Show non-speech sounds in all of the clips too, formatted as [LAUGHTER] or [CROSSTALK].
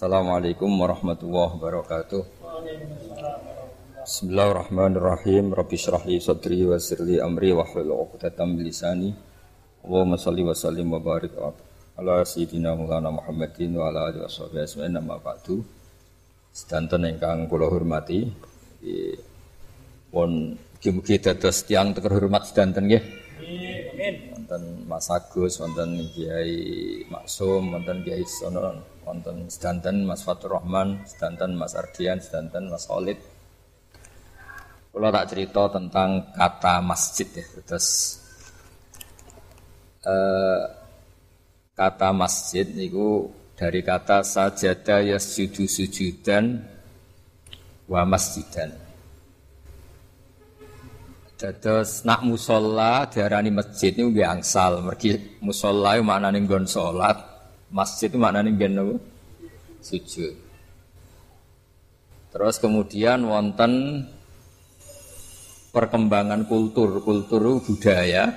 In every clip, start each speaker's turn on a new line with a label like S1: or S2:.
S1: Assalamualaikum warahmatullahi wabarakatuh. Bismillahirrahmanirrahim. Rabbi shrah li sadri wa yassir li amri wa hlul 'uqdatam min lisani. Allahumma shalli wa sallim wa barik ala sayyidina Maulana Muhammadin wa ala alihi washabihi ajmain amma ba'du. Sedanten ingkang kula hormati, pun mugi-mugi dados tiyang terhormat sedanten nggih. Wonten Mas Agus, wonten Kiai Maksum, wonten Kiai Sono, wonten sedanten Mas Fatur Rahman, sedanten Mas Ardian, sedanten Mas Khalid. Kalau tak cerita tentang kata masjid ya, terus eh, kata masjid itu dari kata sajada yasjudu sujudan wa masjidan. Dados nak musola diarani masjid ini nggih angsal, mergi musola maknane nggon salat, masjid itu maknane nggon sujud. Terus kemudian wonten perkembangan kultur, kultur budaya.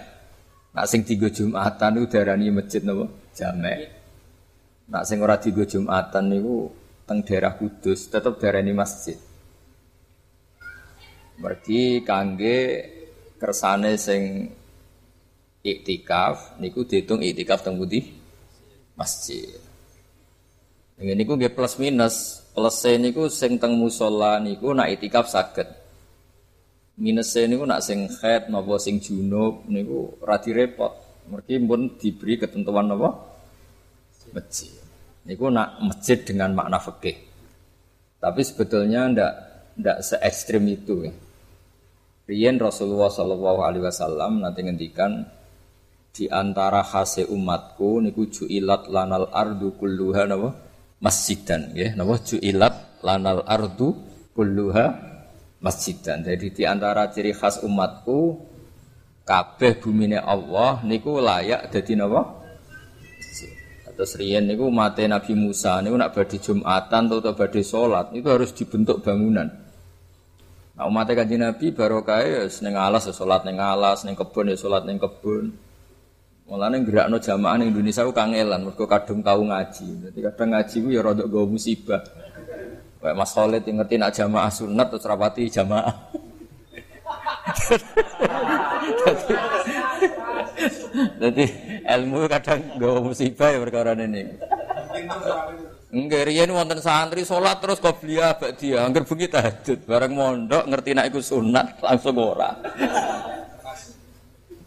S1: Nak sing tiga Jumatan itu darani masjid napa? Jamek. Nak sing ora tiga Jumatan niku teng daerah Kudus tetap darani masjid. Mergi kangge kersane sing iktikaf niku dihitung iktikaf teng putih masjid. Ini niku nggih plus minus. Plus niku sing teng musola niku nak iktikaf saged. Minus niku nak sing head napa sing junub niku ora repot. Mergi pun diberi ketentuan napa? Masjid. Niku nak masjid dengan makna fikih. Tapi sebetulnya ndak ndak se ekstrim itu ya. Rasulullah Shallallahu Alaihi Wasallam nanti ngendikan di antara khase umatku niku ju'ilat lanal ardu kulluha napa masjidan ya napa ju'ilat lanal ardu kulluha masjidan. Jadi di antara ciri khas umatku kabeh bumine Allah niku layak dadi napa Terus riyen niku mate Nabi Musa niku nak badhe Jumatan atau badhe salat itu harus dibentuk bangunan. Nah umatnya kanji Nabi barokah ya seneng alas ya sholat neng alas, neng kebun ya sholat neng kebun. Mulane gerakno jamaah ning Indonesia ku kangelan mergo kadung tau ngaji. Jadi kadang ngaji ku ya rada gawa musibah. Kayak Mas Khalid yang ngerti nak jamaah sunat terus rapati jamaah. Jadi ilmu kadang gawa musibah ya perkara ini. Enggak riyen wonten santri salat terus qobliyah dia angger bengi tahajud bareng mondok ngerti nek iku sunat langsung ora.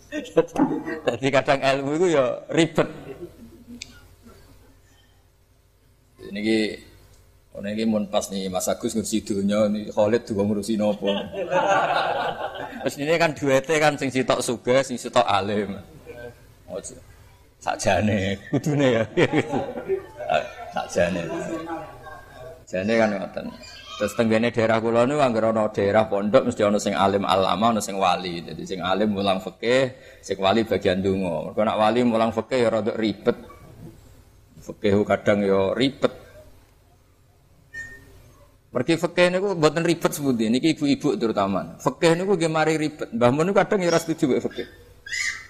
S1: [LAUGHS] Jadi kadang ilmu itu ya ribet. Ini ki ini mun pas nih Mas Agus ngurusi ini Khalid dua ngurusi nopo. Terus ini kan duete kan sing sitok suga, sing sitok alim. Oh, sakjane kudune ya. [LAUGHS] sakjane. Jane kan ngoten. Terus tenggene daerah kula niku anggere ana daerah pondok mesti ana sing alim alama, ana sing wali. Jadi sing alim mulang fikih, sing wali bagian donga. Mergo nak wali mulang fikih ya rada ribet. Fikih kadang ya ribet. Pergi fikih niku mboten ribet sepundi niki ibu-ibu terutama. Fikih niku nggih mari ribet. Mbah mun kadang ya ora setuju mek fikih.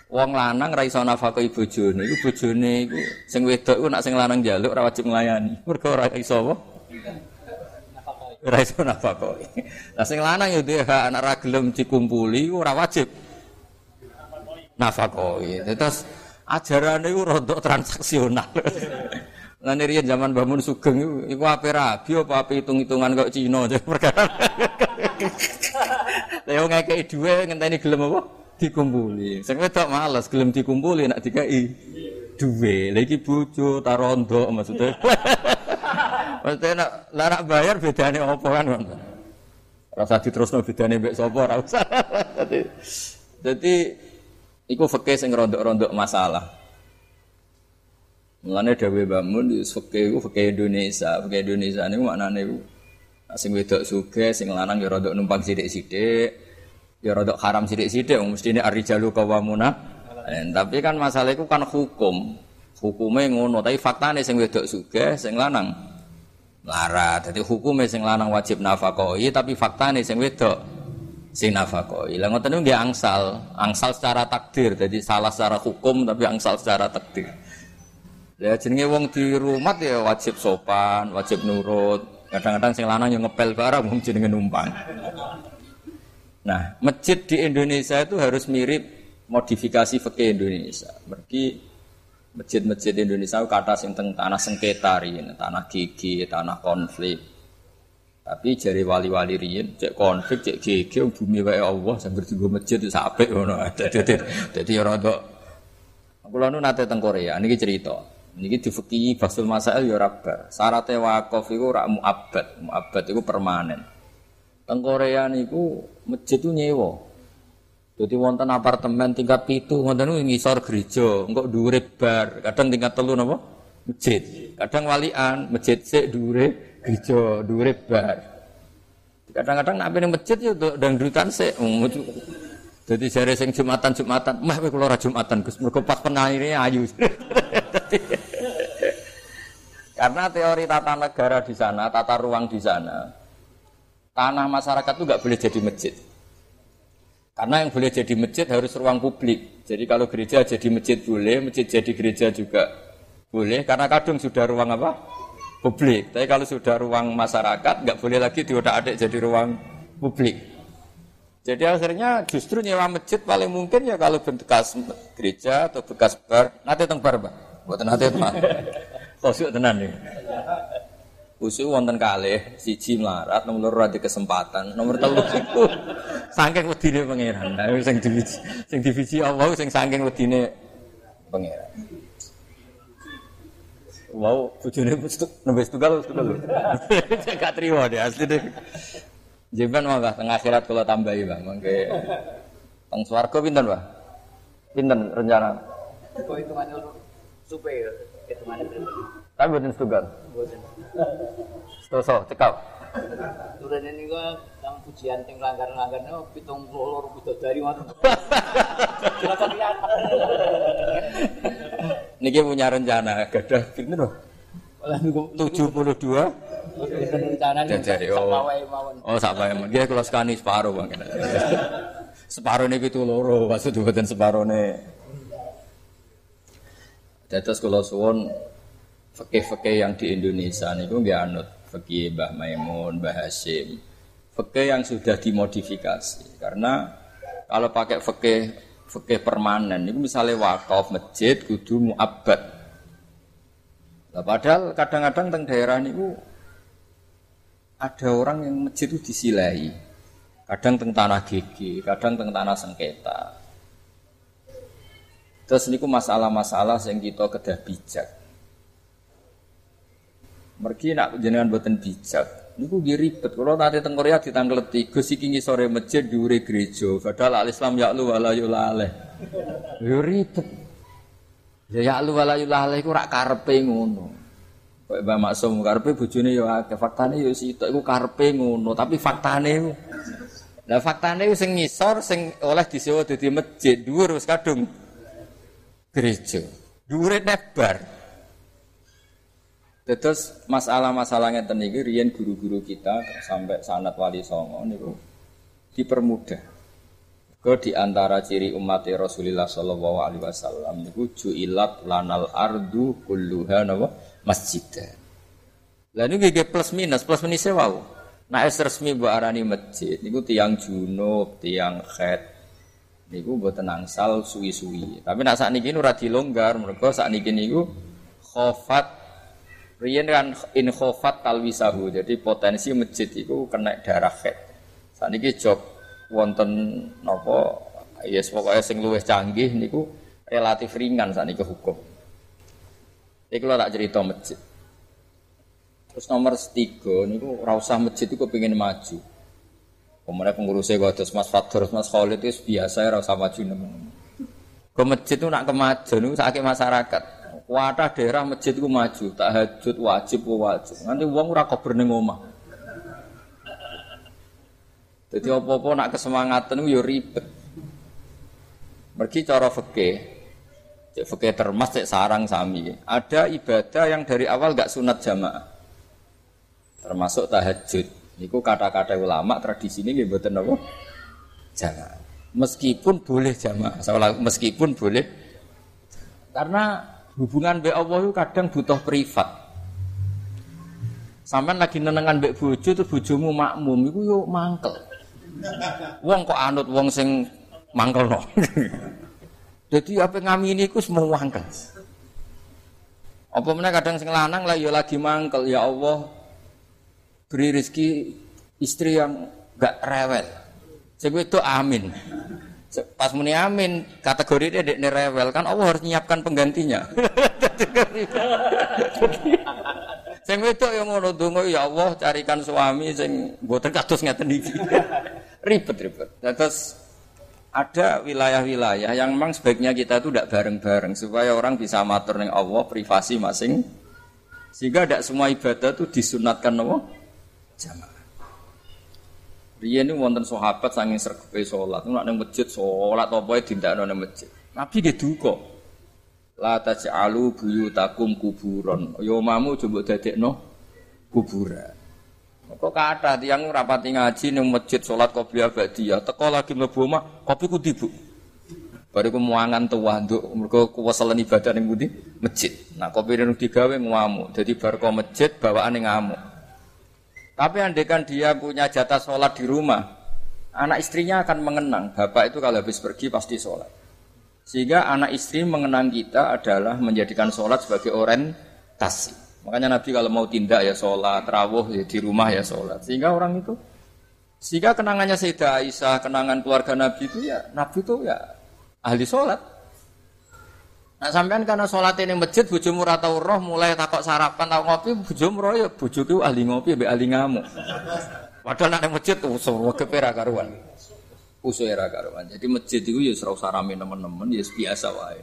S1: Wong lanang ra iso nafkahi bojone, iku bojone iku sing wedok iku nak sing lanang njaluk ora wajib nglayani. Mergo ora iso apa? Ora iso nafkahi. Lah sing lanang ya duwe hak anak ra gelem dikumpuli iku ora wajib nafkahi. Terus ajarane iku rada transaksional. [LAUGHS] Lan riyen zaman bangun sugeng iku iku ape rabi apa ape hitung-hitungan kok Cina perkara. [LAUGHS] Lah yo ngekeki dhuwit ngenteni gelem apa? dikumpuli. Sing wedok males gelem dikumpuli nak dikai duwe. Lah iki bojo ta rondo maksudnya. [LAUGHS] maksudnya nak larak bayar bedane apa kan ngono. Rasa diterusno bedane mbek sapa ora usah. [LAUGHS] Dadi dadi iku fikih sing rondok-rondok masalah. Mulane dawuh bangun di fikih iku fikih Indonesia, fikih Indonesia niku maknane iku sing wedok sugih, sing lanang ya rondok numpang sithik-sithik, ya rada haram sidik-sidik mesti ini arijalu kawamuna eh, tapi kan masalah itu kan hukum hukumnya ngono tapi faktanya sing wedok suge sing lanang lara jadi hukumnya sing lanang wajib nafakoi tapi faktanya sing wedok sing nafakoi lah ngoten niku angsal angsal secara takdir jadi salah secara hukum tapi angsal secara takdir Ya jenenge wong di rumah ya wajib sopan, wajib nurut. Kadang-kadang sing lanang yang ngepel barang wong jenenge numpang. Nah, masjid di Indonesia itu harus mirip modifikasi fikih Indonesia. Berarti masjid-masjid Indonesia kata sing tanah sengketa tanah gigi, tanah konflik. Tapi jari wali-wali cek konflik, cek gigi bumi wae Allah sambil digo masjid itu apik ngono. [LAUGHS] Dadi dadi ora kok Kula nu nate teng Korea, niki cerita. Niki difeki basul masail ya ora bar. Syaratnya wakaf iku ora muabbad. Muabbad iku permanen. Teng Korea niku masjid itu nyewa. Jadi wonten apartemen tingkat pitu, wonten ngisor gereja, engko dhuwure bar, kadang tingkat telu napa? Masjid. Kadang walian, masjid sik dhuwure gereja, dhuwure bar. Kadang-kadang nek ning masjid yo dangdutan sik. Jadi jare sing Jumatan Jumatan, mah kula ora Jumatan Gus, mergo pas penanyine ayu. [LAUGHS] Karena teori tata negara di sana, tata ruang di sana, tanah masyarakat itu nggak boleh jadi masjid. Karena yang boleh jadi masjid harus ruang publik. Jadi kalau gereja jadi masjid boleh, masjid jadi gereja juga boleh. Karena kadung sudah ruang apa? Publik. Tapi kalau sudah ruang masyarakat, nggak boleh lagi diodak-adik jadi ruang publik. Jadi akhirnya justru nyewa masjid paling mungkin ya kalau bekas gereja atau bekas bar. Nanti teng bar, Pak. Buat nanti teman. [LAUGHS] Kosuk tenan nih. Usu wonten kalih siji melarat nomor loro ada kesempatan nomor telu iku saking wedine pangeran nah sing divisi sing divisi Allah sing saking wedine pangeran Wow, bojone nembe setunggal setunggal. [LAUGHS] Gak trimo deh asli deh. Jemban mangga tengah akhirat kalau tambahi bang, mangke teng swarga pinten Pak? Pinten rencana?
S2: Kok hitungannya supaya hitungannya
S1: Tapi buatin setunggal.
S2: Boten.
S1: Stoso, cekap.
S2: Turun ini kok yang pujian ting langgar-langgarnya pitung puluh loro bidadari ngoten.
S1: Niki punya rencana gadah pinten loh? 72
S2: pinten rencanane
S1: Jajari, oh. Oh, sak bae. Dia kalau sekani separuh bang. separuh ini itu loro, maksud buatan separuh ini. Dados kalau suwon fakih-fakih yang di Indonesia niku nggih anut fakih Mbah Maimun, Mbah Hasyim. Fakih yang sudah dimodifikasi. Karena kalau pakai fakih fakih permanen niku misalnya wakaf masjid kudu muabbad. Nah, padahal kadang-kadang teng daerah niku ada orang yang masjid itu disilai. Kadang teng tanah gigi, kadang teng tanah sengketa. Terus niku masalah-masalah yang kita kedah bijak. Mergi nak jenengan boten bijak. Niku nggih ribet. Kalau nanti teng Korea ditangkleti, Gus iki ngisore masjid dhuwure gereja. Padahal al Islam ya lu wala yulaleh. Yo ribet. Ya ya lu wala yulaleh iku rak karepe ngono. Kayak Mbak Maksum karepe bojone yo akeh. Faktane yo sitok ngono, tapi faktane iku Lah faktane sing ngisor sing oleh disewa dadi masjid dhuwur wis kadung gereja. Dhuwure nebar. Terus masalah-masalahnya iki riyen guru-guru kita sampai sanat wali songo niku dipermudah. Ke di antara ciri umat Rasulullah sallallahu alaihi wasallam niku ju'ilat lanal ardu kulluha napa masjidan. Lah niku nggih plus minus, plus minusnya wow. Nah es resmi mbok arani masjid niku tiang junub, tiang khed. Niku mboten angsal suwi-suwi. Tapi nak sakniki ora dilonggar, mergo sakniki niku khofat Riyen kan in khofat talwisahu. Jadi potensi masjid itu kena darah khed. Sakniki jog wonten napa yes pokoknya sing luwih canggih niku relatif ringan sakniki hukum. Iki kalau tak cerita masjid. Terus nomor tiga niku ora usah masjid itu pengen maju. Kemudian pengurusnya gue terus Mas Fatur, Mas Khalid itu biasa ya usah maju nemen. Ke masjid itu nak kemajuan itu sakit masyarakat. Wadah daerah masjid itu maju, tahajud wajib wajib. Nanti uang ora kober ning omah. Jadi apa-apa nak kesemangatan itu ya ribet. Mergi cara fikih, cek fikih termas cek sarang sami. Ada ibadah yang dari awal gak sunat jamaah. Termasuk tahajud. Niku kata-kata ulama tradisi ini mboten apa? Jamaah. Meskipun boleh jamaah, meskipun boleh karena Hubungan mbek Allah itu kadang butuh privat. Sampai lagi nenengan mbek bojo terus bojomu makmum iku yo mangkel. Wong kok anut wong sing mangkelno. [LAUGHS] Jadi apa ngamini iku semua mangkel. Apa mana kadang sing lanang lah ya lagi mangkel ya Allah beri rezeki istri yang gak rewel. Sing itu amin. Pas muni amin, kategori dia dek rewel kan Allah harus nyiapkan penggantinya. sing wedok yang ngono donga ya Allah carikan suami sing mboten kados ngeten iki. Ribet-ribet. Terus ada wilayah-wilayah yang memang sebaiknya kita itu tidak bareng-bareng supaya orang bisa matur ning Allah privasi masing sehingga tidak semua ibadah itu disunatkan Allah jamaah. Riyen niku wonten sahabat saking sregepe salat, nek nang masjid salat apa wae dindakno nang masjid. Nabi ge duka. La taj'alu buyutakum kuburon. Yo ya mamu coba dadekno kuburan. Kok kata tiang rapati ngaji nang masjid salat qobliyah ba'diyah, teko lagi mlebu omah, kopi ku dibu. Baru ku muangan tuwa nduk mergo kuweselen ibadah ning pundi? Masjid. Nah, kopi ning digawe ngamuk. Dadi bar masjid bawaane ngamuk. Tapi andekan dia punya jatah sholat di rumah, anak istrinya akan mengenang. Bapak itu kalau habis pergi pasti sholat. Sehingga anak istri mengenang kita adalah menjadikan sholat sebagai orientasi. Makanya Nabi kalau mau tindak ya sholat, rawuh ya di rumah ya sholat. Sehingga orang itu, sehingga kenangannya Sayyidah Aisyah, kenangan keluarga Nabi itu ya, Nabi itu ya ahli sholat. Nah sampean karena sholat ini masjid bojomu ora roh mulai takok sarapan tau ngopi bojomu roh ya bojoku ahli ngopi mbek ahli ngamuk. Padahal nek masjid usur wegepe ra karuan. Usur ra karuan. Jadi masjid itu ya ora usah rame nemen-nemen ya biasa wae.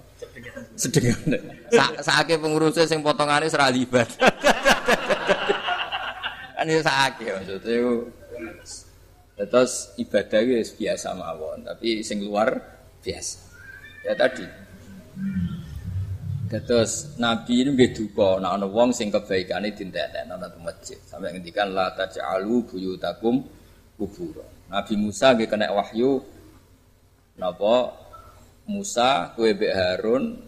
S1: Sedengan. Sa saake pengurusnya sing potongane ora libat. [LAUGHS] kan ya saake maksudnya Terus ibadah itu biasa mawon, tapi sing luar biasa. Ya tadi. Terus Nabi ini nggih duka nek ana wong sing kebaikane dintetekno nang masjid. Sampai ngendikan la taj'alu buyutakum kubur. Nabi Musa nggih kena wahyu napa Musa mbek Harun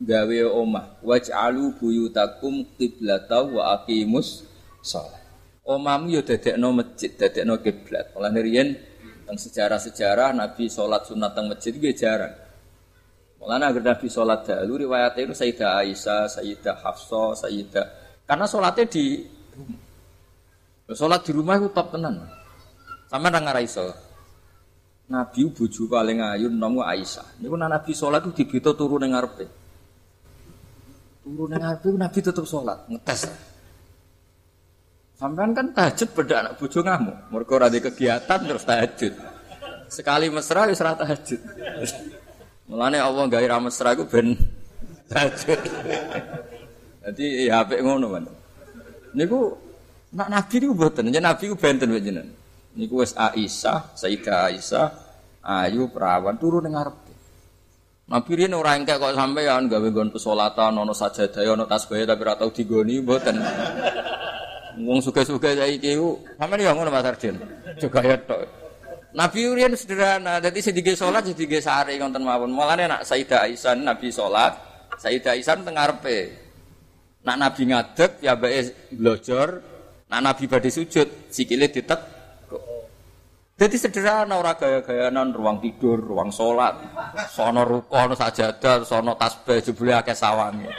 S1: gawe omah waj'alu buyutakum qiblata wa aqimus shalah. Omahmu yo dadekno masjid, dadekno kiblat. Mulane riyen teng sejarah-sejarah Nabi salat sunat teng masjid nggih jarang. Mulanya agar Nabi sholat dahulu riwayatnya itu Sayyidah Aisyah, Sayyidah Hafsah, Sayyidah karena sholatnya di rumah. Sholat di rumah itu top tenan. Sama nang iso. Nabi bojo paling ayu nomu Aisyah. Niku Nabi sholat itu dibito turun ning ngarepe. Turun ning ngarepe Nabi tetep sholat, ngetes. Sampean kan tahajud beda anak bojo ngamuk. Mergo ora kegiatan terus tahajud. Sekali mesra wis ora tahajud. Mulane Allah gawe ra mesra iku ben tahajud. Dadi ya apik ngono kan. Niku nak nabi niku mboten, yen nabi ku benten jenengan. Niku wis Aisyah, Sayyidah Aisyah, ayu perawan turu ning ngarep. Nabi riyen ora engkek kok sampean gawe nggon pesolatan ana sajadah ana tasbih tapi ora tau digoni mboten. Wong suka-suka saiki ku sampean ya ngono Mas Arjen. Juga ya tok. Nabi Urian sederhana, jadi sedikit sholat sedikit sehari ngonten mawon. Mulane nak Sayyidah Aisyah Nabi sholat, Sayyidah Aisyah tengarpe. Nak Nabi ngadeg ya bae blojor, nak Nabi badhe sujud sikile ditek. Jadi sederhana ora gaya-gayanan ruang tidur, ruang sholat, sono rukun, sajadah, sono tasbih jebule akeh sawange.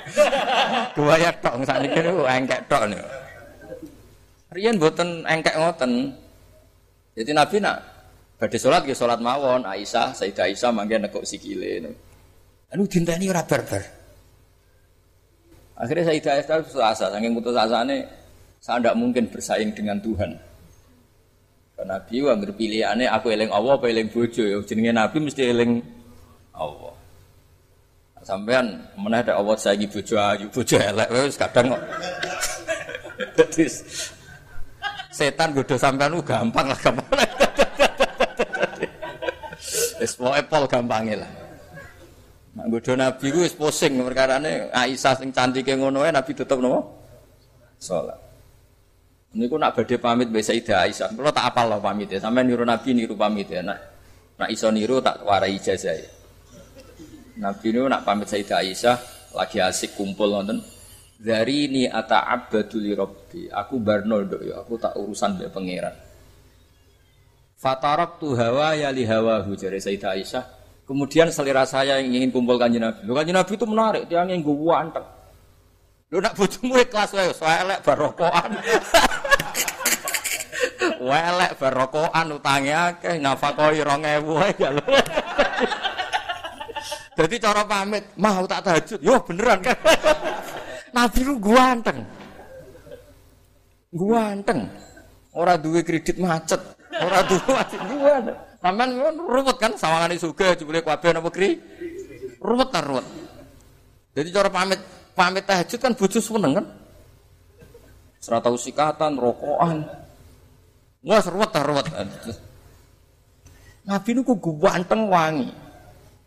S1: [LAUGHS] Kuwaya tok sakniki niku engkek tok niku. Riyen mboten engkek ngoten. Jadi Nabi nak Badhe salat ya salat mawon, Aisyah, Sayyidah Aisyah mangke nekuk sikile. Anu dinteni ora barbar. Akhirnya Sayyidah Aisyah putus asa, saking putus asane saya tidak mungkin bersaing dengan Tuhan. Karena Nabi wa pilihannya aku eling Allah apa eling bojo ya jenenge Nabi mesti eling Allah. Sampean mana ada Allah saiki bojo ayu, bojo elek kadang kok. [LAUGHS] setan godho sampean gampang lah gampang. Wis pokoke pol gampange lah. Nak nggodho Nabi ku wis pusing perkarane Aisyah sing cantike ngono Nabi tetep nopo? Salat. Niku nak badhe pamit mbek Sayyidah Aisyah. Kula tak apal lho pamit ya. Sampai niru Nabi niru pamit ya. Nak nak iso niru tak warai ijazah ya. Nabi niku nak pamit Sayyidah Aisyah lagi asik kumpul nonton. Dari ini ata abaduli robbi. Aku barno dok ya, aku tak urusan be pangeran. Fatarok tu hawa ya li hawa hujari Sayyidah Aisyah. Kemudian selera saya yang ingin kumpul kanji Nabi. Lu kanji Nabi itu menarik, dia yang gue wanteng. Lu nak bojomu ikhlas wae, elek barokoan. [LAUGHS] Welek barokoan utange akeh, nafakoi 2000 wae gak lho. [LAUGHS] Jadi cara pamit, mau tak tahajud. Yo beneran kan. [LAUGHS] Nabi lu ganteng. Ganteng. Ora duwe kredit macet. Ora duwe macet ganteng. Sampeyan ruwet kan sawangane sugih jebule kabeh napa kri? Ruwet ta ruwet. Jadi cara pamit pamit tahajud kan bojo seneng kan. Serata usikatan, rokokan. Wah seruat ruwet. Nabi niku ganteng wangi.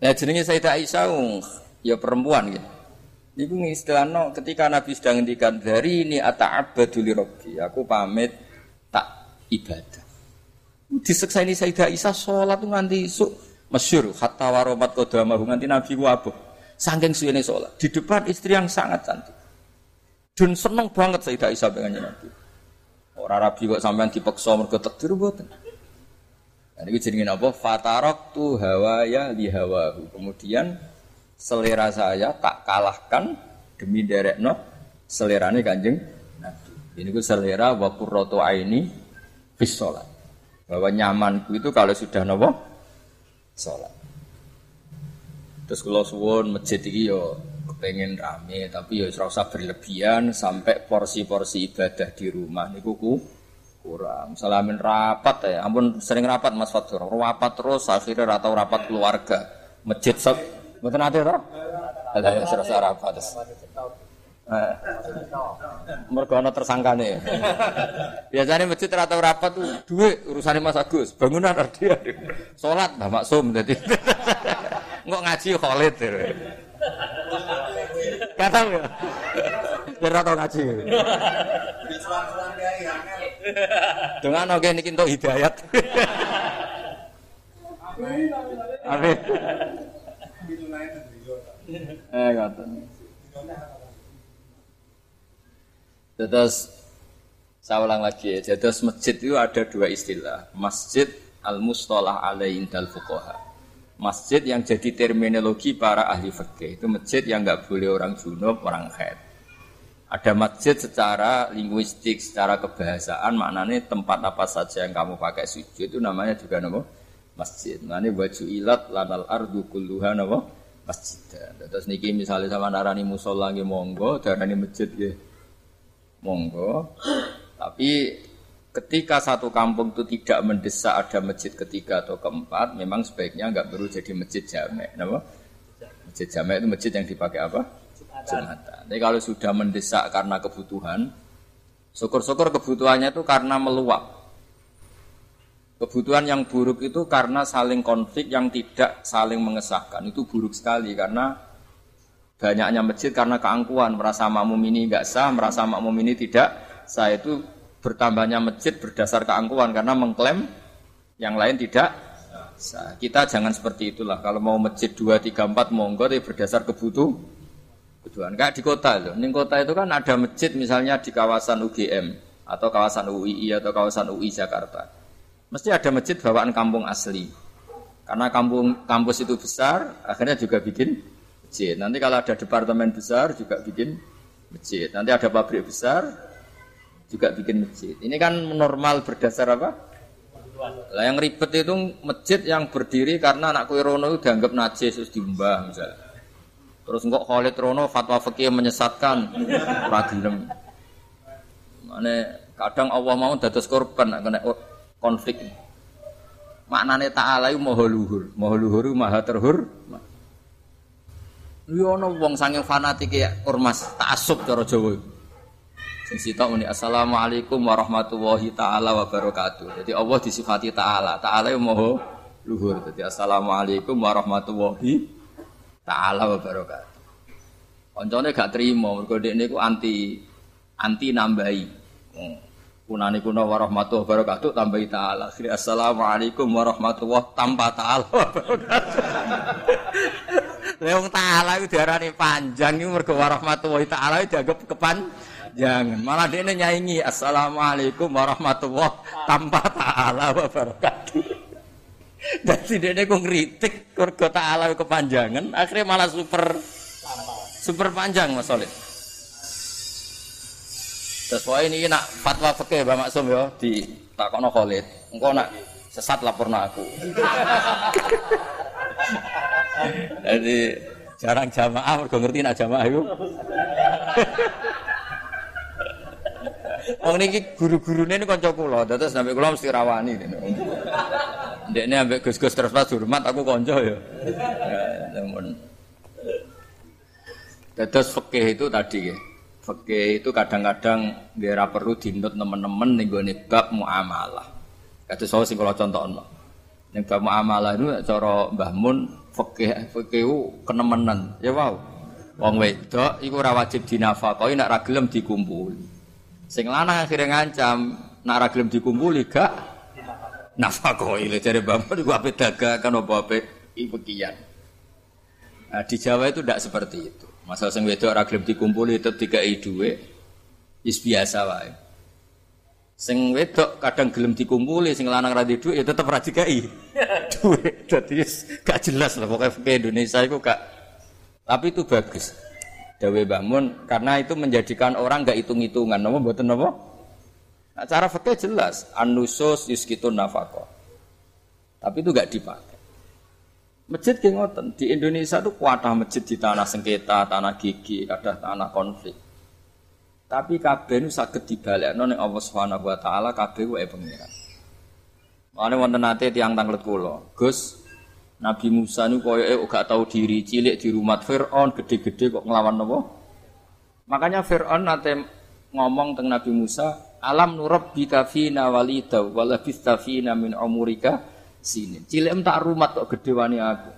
S1: Nah jenenge Sayyidah Aisyah ya perempuan gitu. Niku istilahno ketika Nabi sedang ngendikan dari ini ata'abbadu li rabbi, aku pamit tak ibadah. Diseksa ini Sayyidah Aisyah sholat tuh nganti isuk masyur hatta waromat kodamahu nganti Nabi wabuh. Sangking suwene sholat di depan istri yang sangat cantik. Dan seneng banget Sayyidah Aisyah dengan Nabi. Orang rabi kok sampean dipaksa mergo takdir mboten. Nah, ini jenenge apa? Fatarok tu hawaya li hawahu. Kemudian selera saya tak kalahkan demi derekno selerane Kanjeng Nabi. Ini ku selera wa qurratu aini fis Bahwa nyamanku itu kalau sudah nopo salat. Terus kalau suwun masjid iki yo kepengen rame tapi ya ora usah berlebihan sampai porsi-porsi ibadah di rumah niku ku kurang. Salamin rapat ya, ampun sering rapat Mas Fatur. Rapat terus akhirnya ratau rapat keluarga. Masjid sab mboten ate ya serasa rapat. Mergo ana tersangkane. Biasanya masjid ratau rapat tuh duit urusannya Mas Agus, bangunan dia. Salat Mbah Maksum dadi. Engko ngaji Khalid. Kata ya. Biar tau ngaji. Dengan oke niki entuk hidayat. Amin. Eh ngoten. Terus saya ulang lagi ya. Jadi masjid itu ada dua istilah. Masjid al-mustalah alaihi dal fuqaha masjid yang jadi terminologi para ahli fikih itu masjid yang nggak boleh orang junub, orang haid. Ada masjid secara linguistik, secara kebahasaan maknanya tempat apa saja yang kamu pakai sujud itu namanya juga nama masjid. Maknanya baju ilat lanal ardu kulluha nama masjid. Terus niki misalnya sama narani musola monggo, darani masjid ya monggo. Tapi ketika satu kampung itu tidak mendesak ada masjid ketiga atau keempat, memang sebaiknya nggak perlu jadi masjid jamek. Kenapa? Masjid jamek itu masjid yang dipakai apa? Jumatan. Tapi kalau sudah mendesak karena kebutuhan, syukur-syukur kebutuhannya itu karena meluap. Kebutuhan yang buruk itu karena saling konflik yang tidak saling mengesahkan. Itu buruk sekali karena banyaknya masjid karena keangkuhan merasa makmum ini nggak sah, merasa makmum ini tidak sah itu bertambahnya masjid berdasar keangkuhan karena mengklaim yang lain tidak sah. Kita jangan seperti itulah. Kalau mau masjid 2, 3, 4 monggo tapi berdasar kebutuh kebutuhan. Kayak di kota loh. Di kota itu kan ada masjid misalnya di kawasan UGM atau kawasan UII atau kawasan UI Jakarta. Mesti ada masjid bawaan kampung asli. Karena kampung kampus itu besar, akhirnya juga bikin masjid. Nanti kalau ada departemen besar juga bikin masjid. Nanti ada pabrik besar, juga bikin masjid. Ini kan normal berdasar apa? Lah yang ribet itu masjid yang berdiri karena anak kue Rono itu dianggap najis terus diumbah misalnya. Terus enggak Khalid Rono fatwa fikih menyesatkan ragilem. Mane kadang Allah mau dados korban kena konflik. Maknane ta'ala itu maha luhur, maha luhur maha terhur. Yo wong saking fanatik ya ormas taksub cara Jawa. Sing sitok muni assalamualaikum warahmatullahi taala wabarakatuh. Jadi Allah disifati taala. Taala yang moho luhur. Jadi assalamualaikum warahmatullahi taala wabarakatuh. Koncone gak terima mergo dekne ku anti anti nambahi. Hmm. Kunani kuna warahmatullahi wabarakatuh tambahi ta'ala. Assalamualaikum warahmatullahi tanpa ta'ala [LAUGHS] wabarakatuh. Wong taala iku diarani panjang iku mergo warahmatullahi taala dianggap kepanjangan. Malah dia nyaingi assalamualaikum warahmatullahi tanpa taala wa barakatuh. Dadi dia kok ngritik mergo taala kepanjangan, akhirnya malah super super panjang Mas Solid. Terus ini nak fatwa fikih Mbak Maksum ya di takono Khalid. Engko nak sesat laporno aku. [LAUGHS] Jadi jarang jamaah mergo ngerti nak jamaah itu. Wong niki guru-gurune ini kanca kula, terus sampe kula mesti rawani. Ndekne ambek Gus-gus terus pas hormat aku kanca ya. Ya. Terus fikih itu tadi ya. Fikih itu kadang-kadang dia perlu dinut teman-teman nih gue bab muamalah. Kata saya sih kalau contohnya, nih bab muamalah itu cara Mbah Mun fikih fikih kenemenan, ya wow. Wong wedok iku ora wajib dinafakoi nek ra gelem dikumpuli. Sing lanang akhirnya ngancam nek ra gelem dikumpuli gak nafakoi. Lha jare Mun iku ape dagangan apa ape ipekian. Nah, di Jawa itu tidak seperti itu. Masa sing wedok ora gelem dikumpuli tetep dikai dhuwit. Wis biasa wae. Sing wedok kadang gelem dikumpuli, sing lanang ra dhuwit ya tetep ra dikai [LAUGHS] dhuwit. Dadi gak jelas lah pokoknya ke Indonesia itu gak tapi itu bagus. Dawe bangun karena itu menjadikan orang gak hitung-hitungan. Napa mboten napa? Nah, cara fikih jelas, anusus yuskitun nafaqah. Tapi itu gak dipakai. Masjid ki ngoten, di Indonesia itu kuatah masjid di tanah sengketa, tanah gigi, ada tanah konflik. Tapi kabeh nu saged dibalekno ning Allah Subhanahu wa taala kabeh wae pengiran. Mane wonten nate tiyang tanglet kula, Gus Nabi Musa nu koyoke gak tahu diri, cilik di rumah Firaun, gede-gede kok nglawan napa? Makanya Firaun nate ngomong tentang Nabi Musa, "Alam nurabbika fina walida wa labista fina min umurika sini. Cilik tak rumat kok gede wani aku.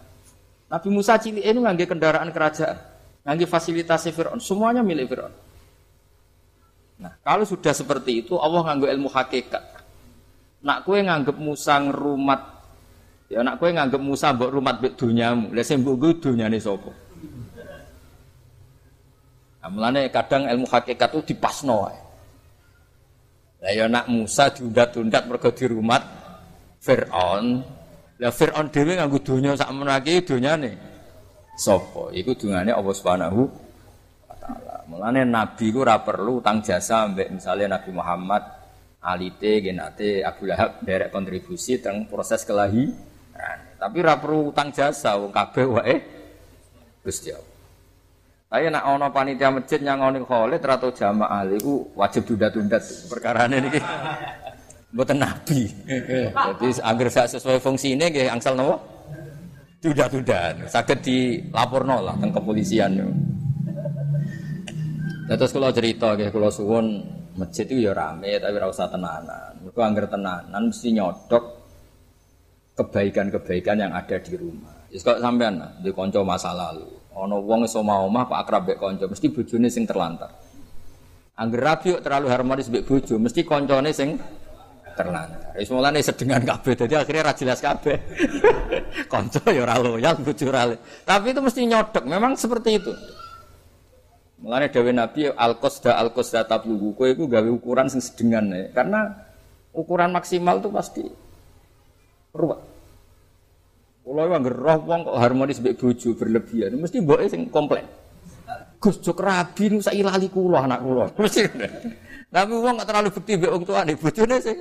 S1: Nabi Musa cilik ini ngangge kendaraan kerajaan, ngangge fasilitas Fir'aun, semuanya milik Fir'aun. Nah, kalau sudah seperti itu Allah nganggo ilmu hakikat. Nak kue nganggep Musa ngerumat ya nak kue nganggep Musa mbok rumat mbek dunyamu. Lah sing mbok dunyane sapa? Nah, mulane kadang ilmu hakikat itu dipasno wae. Lah ya nak Musa diundat-undat mergo dirumat Fir'aun. Lah Fir'aun dhewe nganggo donya sak menaki donyane sapa? Iku dungane Allah Subhanahu wa taala. Mulane nabi ku ora perlu utang jasa mbek misalnya Nabi Muhammad alite genate Abu Lahab derek kontribusi tentang proses kelahiran. Tapi ora perlu utang jasa wong kabeh wae Gusti Allah. Tapi nak ono panitia masjid yang ngono Khalid atau jamaah iku wajib tunda-tunda perkara ini Mboten nabi. Jadi agar saya sesuai fungsi ini nggih angsal nopo? Tunda-tunda. Saged dilaporno lah teng kepolisian. Terus kalau cerita nggih kula suwun masjid itu ya rame tapi ora usah tenanan. Mergo anggar tenanan mesti nyodok kebaikan-kebaikan yang ada di rumah. Wis kok sampean di kanca masa lalu. Ana wong iso omah Pak akrab mek kanca, mesti bojone sing terlantar. Angger rabi terlalu harmonis mbek bojo, mesti kancane sing terlantar. Wis mulane sedengan kabeh dadi akhirnya ra jelas kabeh. [LAUGHS] Kanca ya ora loyal, bojo. Tapi itu mesti nyodok, memang seperti itu. Mulane dawuh Nabi al-qasda al-qasda tablugu kowe iku gawe ukuran sing sedengan ya. Karena ukuran maksimal itu pasti ruwet. Kulo yang roh wong kok harmonis mbek bojo berlebihan, mesti mboke sing komplain. Gus jok rabi nu sak ilali kula anak kula. [LAUGHS] Tapi uang gak terlalu bukti mbek wong tuane, bojone sing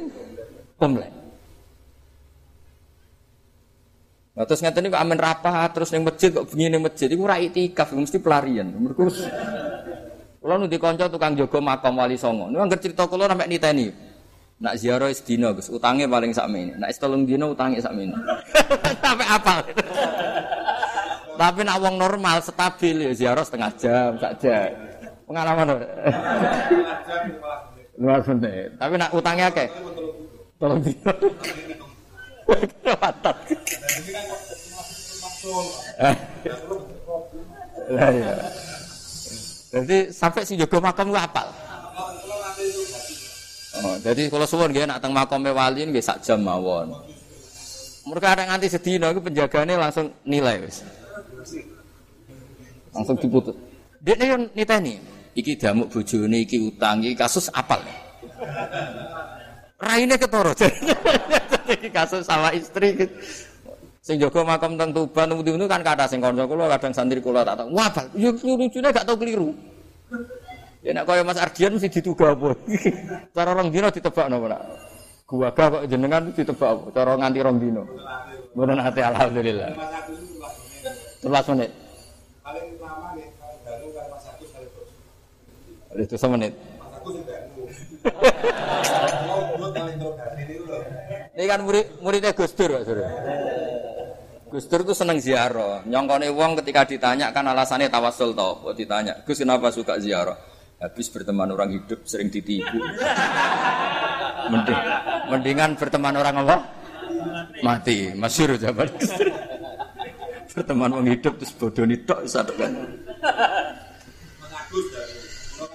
S1: komplain. Nah, terus ngeten kok amen rapat terus ning masjid kok bengi ning masjid iku ora itikaf mesti pelarian. Mergo kula nu dikanca tukang jaga makam wali songo. Niku anggere cerita kula sampe niteni. Nak ziarah sedina Gus, utange paling sakmene. Nak telung dina utange sakmene. [LAUGHS] Sampai apa? Tapi nak wong normal stabil ya ziarah setengah jam, sak jam. Pengalaman. Luar menit. Tapi nak utangnya akeh. Tolong dino. Watat. Lah ya. Jadi sampai si Jogo makam lu apal. Oh, jadi kalau suwon nggih nak teng makame wali nggih sak jam mawon. Mereka ada nganti sedina itu penjagaannya langsung nilai wis. Langsung diputus. Dia nih niteni. Iki damuk bojone, iki utang, iki kasus apal. Raine ketoro. Jadi [LAUGHS] kasus sama istri. Sing jaga makam teng Tuban temu kan kata sing kanca kula kadang santri kula tak tahu. Wah, yo lucune gak tau keliru. Ya nek kaya Mas Ardian mesti dituga apa. [LAUGHS] Cara rong dina ditebak napa nak. Gua kok jenengan ditebak apa? Cara nganti rong dina. Mboten ate alhamdulillah. Telas menit. Paling lama nih kalau baru kan Mas Agus Itu semenit. Mas Agus Ini kan murid muridnya Gus Dur, Gus Dur itu seneng ziarah. Nyongkone wong ketika ditanya kan alasannya tawasul tau. Kok ditanya, Gus kenapa suka ziarah? Habis berteman orang hidup sering ditipu. Mending, mendingan berteman orang apa? Mati. Masyur zaman. berteman orang hidup terus bodoh tok satu kan.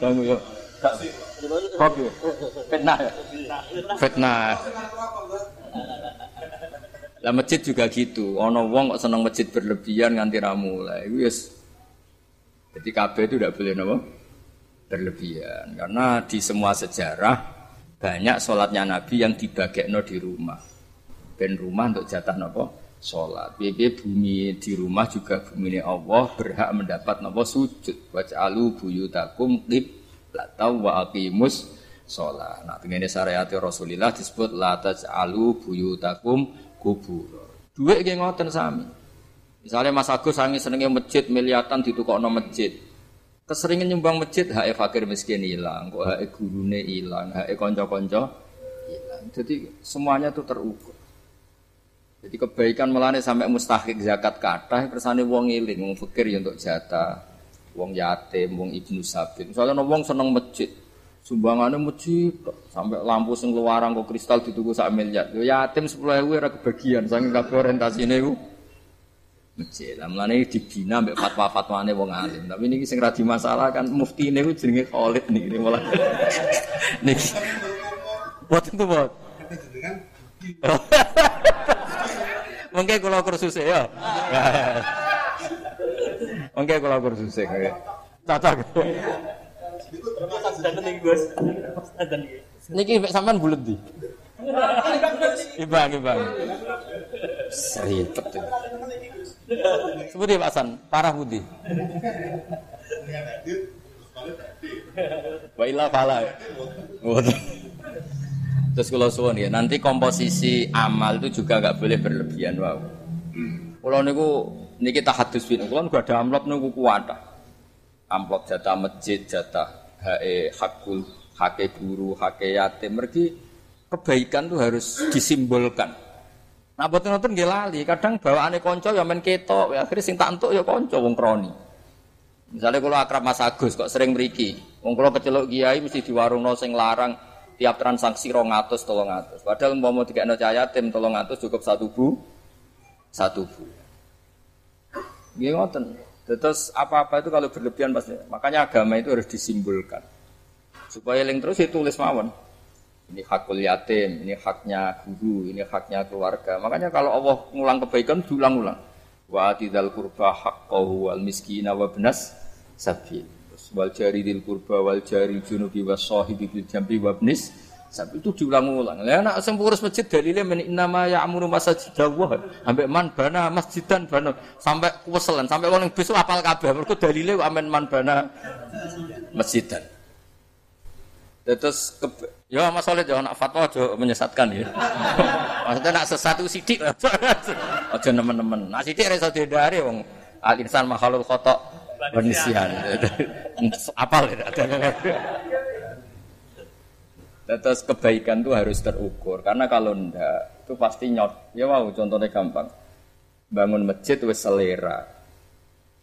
S1: Bangun ya. Kopi. Fitnah ya. Fitnah. Lah masjid juga gitu. Ono wong kok seneng masjid berlebihan nganti ramu lah. Itu yes. Jadi KB itu tidak boleh nopo berlebihan. Karena di semua sejarah banyak sholatnya Nabi yang dibagekno di rumah. Ben rumah untuk jatah nopo sholat. BB bumi di rumah juga bumi Allah berhak mendapat nopo sujud. Waj'alu buyutakum qiblatau wa aqimus sholat. Nah, dengan syariat Rasulullah disebut la taj'alu buyutakum kubur. Duit kayak ngoten sami. Misalnya Mas Agus sangi senengnya masjid miliatan ditukokno masjid. Keseringan nyumbang masjid hak fakir miskin hilang, kok hak gurune hilang, hak konco-konco hilang. Jadi semuanya itu terukur. Jadi kebaikan melane sampai mustahik zakat kata, kersane wong iling, wong fakir ya untuk jatah, wong yatim, wong ibnu sabit. Misalnya wong seneng masjid, Sumbangannya masjid sampai lampu sing luarang kok kristal dituku sak miliar. Yo yatim 10.000 ora kebagian saking kabeh orientasine iku masjid. Lah mulane dibina mbek fatwa-fatwane wong alim. Tapi niki sing ra masalah kan mufti ini ku jenenge Khalid niki malah. [LAUGHS] niki. Boten tuh, Bot. Mungkin kalau kursus ya. Mungkin kalau kursus ya. Cocok. Niki sampean bulet di. Ibang, ibang. Seripet. Seperti Pak San, parah budi. Wa illa fala. Terus kalau suwon ya, nanti komposisi amal itu juga nggak boleh berlebihan. Wow. Kalau niku niki tahadus bin, kalau nggak ada amplop niku kuat. Amplop jatah masjid, jatah hae hakul, hake guru, hake yatim. Mergi kebaikan tuh harus disimbolkan. Nah, boten nonton nggih lali, kadang bawaane kanca ya men ketok, ya akhirnya sing tak entuk ya kanca wong kroni. Misalnya kalau akrab Mas Agus kok sering mriki, wong kula kecelok kiai mesti di warung sing larang tiap transaksi 200 300. Padahal umpama dikekno cah yatim 300 cukup satu bu satu bu. Nggih ngoten. Terus apa-apa itu kalau berlebihan pasti. Makanya agama itu harus disimbolkan. Supaya link terus ditulis mawon. Ini hakul yatim, ini haknya guru, ini haknya keluarga. Makanya kalau Allah ngulang kebaikan diulang-ulang. Wa tidal kurba haqqahu wal miskina wa benas sabil. Wal jari dil kurba wal jari junubi wa sahibi bil jambi wa benis itu diulang-ulang. Lah anak sing pengurus masjid dalile men nama ya amuru masjid Allah. Sampai man bana masjidan bana sampai kuweselan sampai wong besok apal kabeh mergo dalile amen man bana masjidan. Terus ke, ya Mas Solid ya anak fatwa aja menyesatkan ya. [LAUGHS] Maksudnya nak sesatu sidik [LAUGHS] aja nemen-nemen. Nah sidik iso dihindari wong al insan makhluk khotok penisian. [LAUGHS] Apal ya. Terus kebaikan itu harus terukur karena kalau ndak itu pasti nyot. Ya wow, contohnya gampang. Bangun masjid wes selera.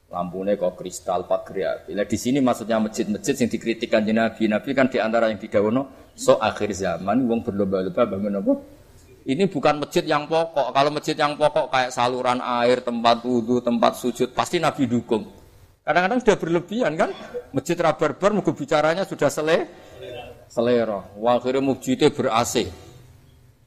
S1: Lampunya kok kristal pagar Bila di sini maksudnya masjid-masjid yang dikritikan di Nabi, Nabi kan di antara yang didawono so akhir zaman wong berlomba-lomba bangun apa? Ini bukan masjid yang pokok. Kalau masjid yang pokok kayak saluran air, tempat wudhu, tempat sujud, pasti Nabi dukung. Kadang-kadang sudah berlebihan kan? Masjid rabar-bar, bicaranya sudah selesai selera. Akhirnya mujite ber AC.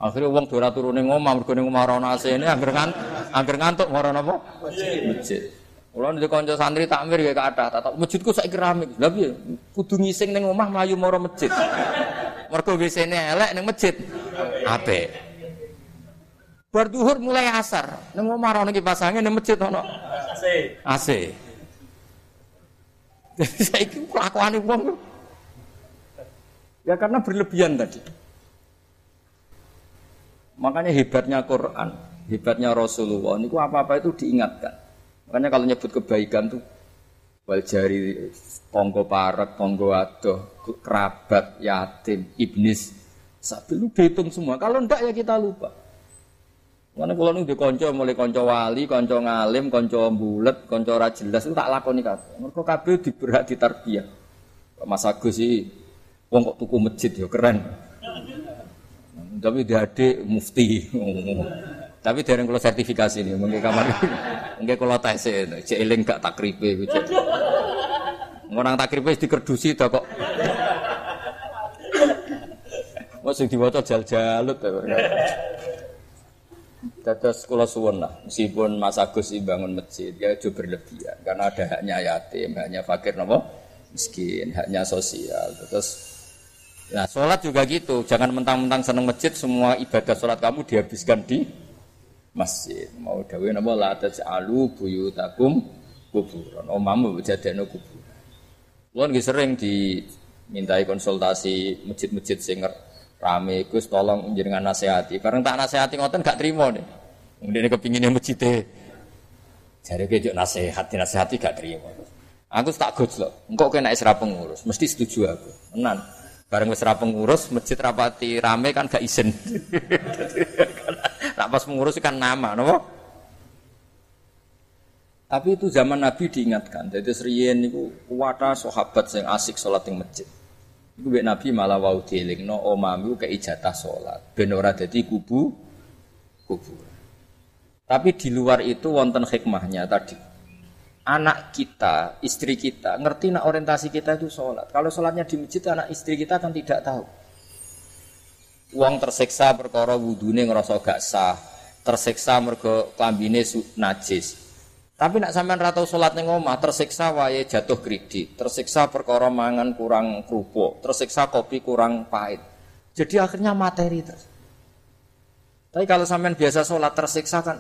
S1: Akhirnya uang dora turune ngomah mergo ning omah ora AC ini angger ngantuk, angger ngantuk ora napa? Masjid. Kulo ndek kanca santri takmir ya kathah, tak masjidku saiki rame. Lah piye? Kudu ngising ning omah mlayu mara masjid. Mergo WC-ne elek ning masjid. Apik. Bar duhur mulai asar, ning omah ana kipas angin ning masjid ana AC. AC. [LAUGHS] Saiki kelakuane wong Ya karena berlebihan tadi. Makanya hebatnya Quran, hebatnya Rasulullah, ini apa-apa itu diingatkan. Makanya kalau nyebut kebaikan tuh wal jari tonggo parek, tonggo adoh, kerabat, yatim, ibnis, sapi lu dihitung semua. Kalau ndak ya kita lupa. Mana kalau nih konco mulai konco wali, konco ngalim, konco bulat, konco rajelas itu tak lakoni kabeh. Mereka kabeh diberak tarbiyah. Mas Agus sih, wong kok tuku masjid ya keren. Tapi dia adik mufti. Tapi dereng kalau sertifikasi nih, mungkin kamar mungkin kalau tes ini, cek eling gak takripe, cek. Takripe dikerdusi dah kok. Masih diwaca jal-jalut. Dados kula suwun lah, meskipun Mas Agus bangun masjid ya itu berlebihan karena ada haknya yatim, haknya fakir nopo miskin, haknya sosial. Terus Nah, sholat juga gitu. Jangan mentang-mentang seneng masjid, semua ibadah sholat kamu dihabiskan di masjid. Mau dawe napa la taj'alu buyutakum kuburan. Omamu jadene kuburan. Kulo nggih sering dimintai konsultasi masjid-masjid sing rame Gus tolong jenengan nasihati. Bareng tak nasihati ngoten gak trimo nih. Kemudian kepinginnya masjid Jare kejuk nasihat, nasihati gak trimo. Aku tak loh. Engkau kena isra pengurus, mesti setuju aku. Menan. Bareng wis pengurus, masjid rapati rame kan gak izin. Tak [LAUGHS] pas mengurus kan nama, nopo. Tapi itu zaman Nabi diingatkan. Jadi serian itu kuwata sahabat yang asik sholat di masjid. Mbek Nabi malah wau no omamu ke ijatah sholat. Ben ora dadi kubu kubu. Tapi di luar itu wonten hikmahnya tadi. Anak kita, istri kita, ngerti nak orientasi kita itu sholat. Kalau sholatnya di masjid, anak istri kita kan tidak tahu. Uang tersiksa perkara wudune ngerasa gak sah, tersiksa mergo klambine najis. Tapi nak sampean ra tau salat ning omah, tersiksa wae jatuh kredit, tersiksa perkara mangan kurang kerupuk, tersiksa kopi kurang pahit. Jadi akhirnya materi terus. Tapi kalau sampean biasa sholat tersiksa kan,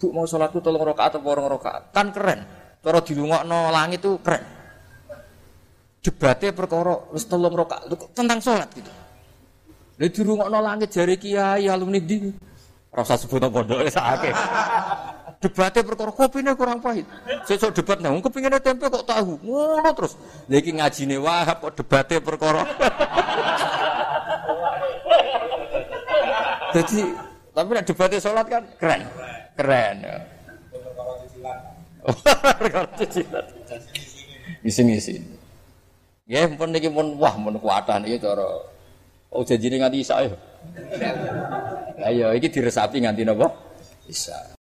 S1: bu mau sholatku tolong rokaat atau borong rokaat, kan keren. Cara dilungokno langit itu keren. Jebate perkara wis tolong rokaat tentang sholat gitu. Lha dirungokno langit jari kiai alumni di. Rasa sebut pondoke sakake. Debatnya perkara kopine kurang pahit. Sesuk debat nang kepingine tempe kok tahu. Ngono terus. Lha iki ngajine Wahab kok debatnya perkara. Jadi tapi nek debatnya sholat kan keren. Keren. [LAUGHS] Perkara cicilan. Ngisi-ngisi. Ya, pun niki pun wah mun kuatan iki cara Oh janjine nganti isa ya. Ayo iki diresapi nganti napa? Isa.